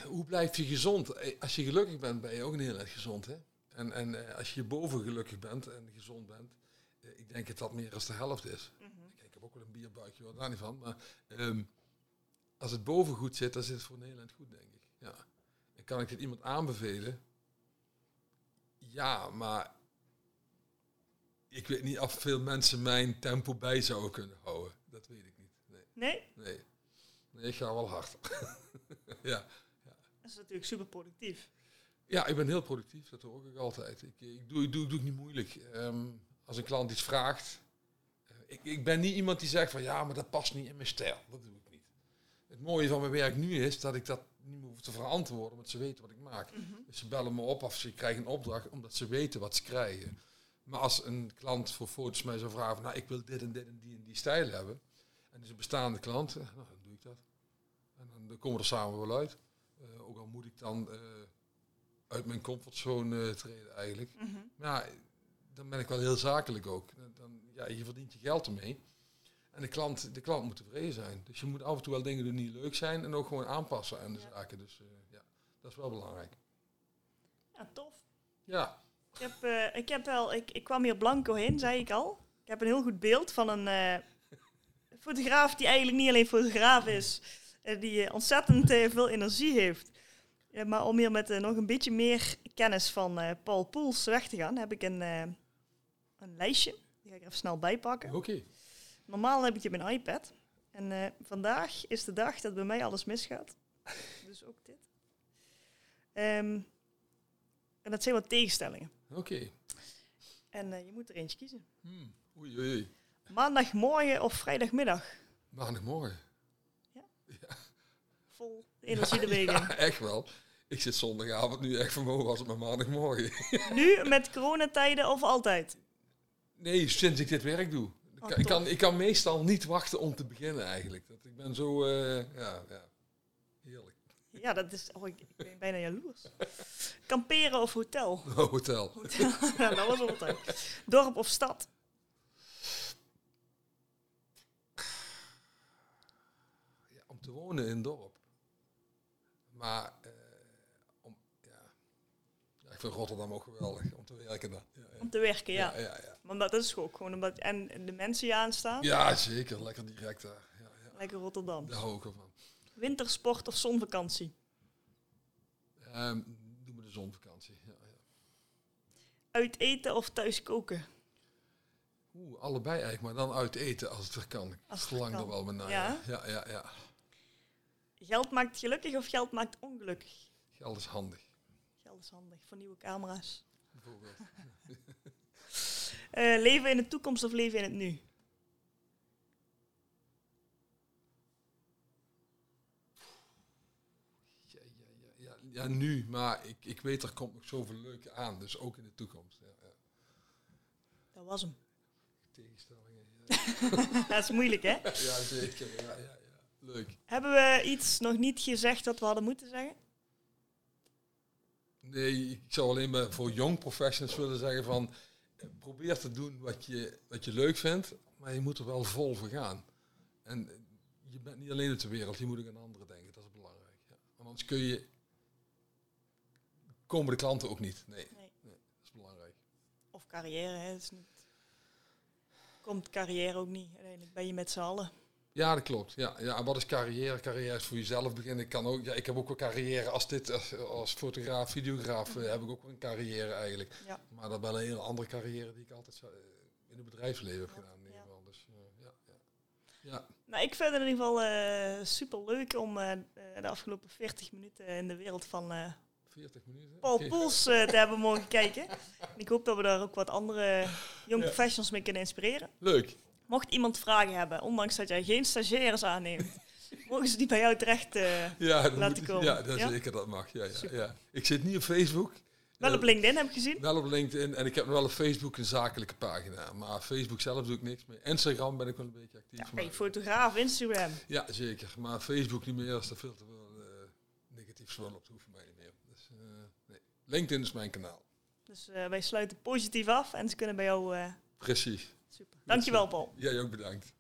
hoe blijf je gezond? Als je gelukkig bent, ben je ook een heel erg gezond. Hè? En, en als je boven gelukkig bent en gezond bent, ik denk dat dat meer dan de helft is. Mhm. Kijk, ik heb ook wel een bierbuikje, wat daar niet van. Maar ehm, als het boven goed zit, dan zit het voor eind goed, denk ik. Ja. En kan ik dit iemand aanbevelen? Ja, maar ik weet niet of veel mensen mijn tempo bij zouden kunnen houden. Dat weet ik niet. Nee, Nee? nee. nee ik ga wel hard. ja. Dat is natuurlijk super productief. ja, ik ben heel productief. Dat hoor ik altijd. Ik, ik, doe, ik, doe, ik doe het niet moeilijk. Ehm, als een klant iets vraagt. eh, ik, ik ben niet iemand die zegt van ja, maar dat past niet in mijn stijl. Dat doe ik niet. Het mooie van mijn werk nu is dat ik dat niet meer hoef te verantwoorden, want ze weten wat ik maak. Mhm. Dus ze bellen me op of ze krijgen een opdracht omdat ze weten wat ze krijgen. Maar als een klant voor foto's mij zou vragen, van, nou ik wil dit en dit en die en die stijl hebben. En is een bestaande klant, eh, nou, dan doe ik dat. En dan, dan komen we er samen wel uit. Eh, ook al moet ik dan eh, uit mijn comfortzone treden eigenlijk. Mhm. Maar ja, dan ben ik wel heel zakelijk ook. Dan, dan, ja, je verdient je geld ermee. En de klant, de klant moet tevreden zijn. Dus je moet af en toe wel dingen doen die leuk zijn en ook gewoon aanpassen aan de Ja. zaken. Dus ja, dat is wel belangrijk. Ja, tof. Ja, Ik heb, eh, ik heb wel, ik, ik kwam hier blanco heen, zei ik al. Ik heb een heel goed beeld van een eh, fotograaf die eigenlijk niet alleen fotograaf is, eh, die ontzettend veel energie heeft. Maar om hier met nog een beetje meer kennis van Paul Poels weg te gaan, heb ik een, een lijstje. Die ga ik even snel bijpakken. oké. Normaal heb ik op mijn iPad. En vandaag is de dag dat bij mij alles misgaat. Dus ook dit. Ehm, en dat zijn wat tegenstellingen. Oké. En eh, je moet er eentje kiezen. Hmm. Oei, oei, oei. Maandagmorgen of vrijdagmiddag? Maandagmorgen. Vol energie de week in. Ja, echt wel. Ik zit zondagavond nu echt vermogen als het maar maandagmorgen. Nu met coronatijden of altijd? Nee, sinds ik dit werk doe. Ik Oh, kan, ik, kan, ik kan meestal niet wachten om te beginnen eigenlijk. Dat, ik ben zo, eh, ja, ja. Ja, dat is. Oh, ik, ik ben bijna jaloers. Kamperen of hotel? Hotel. ja, dat was altijd. Dorp of stad? Ja, om te wonen in een dorp. Maar eh, om, ja. ja, ik vind Rotterdam ook geweldig om te werken daar. Ja, ja. Om te werken, ja. Ja, ja, ja. Maar dat is ook gewoon omdat. En de mensen die aanstaan? ja, zeker. Lekker direct daar. Ja, ja. Lekker Rotterdam. Daar hou ik ervan. Wintersport of zonvakantie? Ehm doe de zonvakantie. Ja, ja. Uit eten of thuis koken? Oeh, allebei eigenlijk, maar dan uit eten als het weer kan. Als het verlang kan. er wel. Ja? Ja, ja, ja. Geld maakt gelukkig of geld maakt ongelukkig? Geld is handig, Geld is handig voor nieuwe camera's. bijvoorbeeld. Eh, leven in de toekomst of leven in het nu? Ja, nu, maar ik, ik weet er komt nog zoveel leuke aan, dus ook in de toekomst. Ja, ja. Dat was hem. Tegenstellingen. Ja, Dat is moeilijk, hè? ja zeker. Ja, ja, ja. Leuk. Hebben we iets nog niet gezegd wat we hadden moeten zeggen? Nee, ik zou alleen maar voor jong professionals willen zeggen van probeer te doen wat je, wat je leuk vindt, maar je moet er wel vol voor gaan. En je bent niet alleen op de wereld, je moet ook aan anderen denken, dat is belangrijk. Ja. Want anders kun je, komen de klanten ook niet. Nee, Nee. dat is belangrijk. Of carrière, hè? Is niet... Komt carrière ook niet. Uiteindelijk ben je met z'n allen. Ja, dat klopt. Ja, ja, en wat is carrière? Carrière is voor jezelf beginnen. Ik, kan ook, ja, ik heb ook wel carrière als dit, als, als fotograaf, videograaf, eh, heb ik ook wel een carrière eigenlijk. Ja. Maar dat wel een hele andere carrière die ik altijd eh, in het bedrijfsleven heb gedaan. In ieder ja. geval. Dus, eh, ja, ja. ja, Nou, ik vind het in ieder geval eh super leuk om de afgelopen 40 minuten in de wereld van 40 minuten. Paul. Poels eh, te hebben mogen kijken. En ik hoop dat we daar ook wat andere young Ja. professionals mee kunnen inspireren. Leuk. Mocht iemand vragen hebben, ondanks dat jij geen stagiaires aanneemt, mogen ze die bij jou terecht. eh, Ja, Laten komen. Ja, dat Ja? zeker, dat mag. Ja, ja. Ik zit niet op Facebook. wel Eh, op LinkedIn heb ik gezien. Wel op LinkedIn en ik heb nog wel op Facebook een zakelijke pagina. Maar Facebook zelf doe ik niks meer. Instagram ben ik wel een beetje actief. Ja, maar- hey, fotograaf, Instagram. Ja, zeker. Maar Facebook niet meer, als er veel te veel eh, negatief zwol op, dat hoeft voor mij niet meer. Dus, eh, nee. LinkedIn is mijn kanaal. Dus eh, wij sluiten positief af en ze kunnen bij jou. eh Precies. super. Dankjewel, Paul. Jij ook bedankt.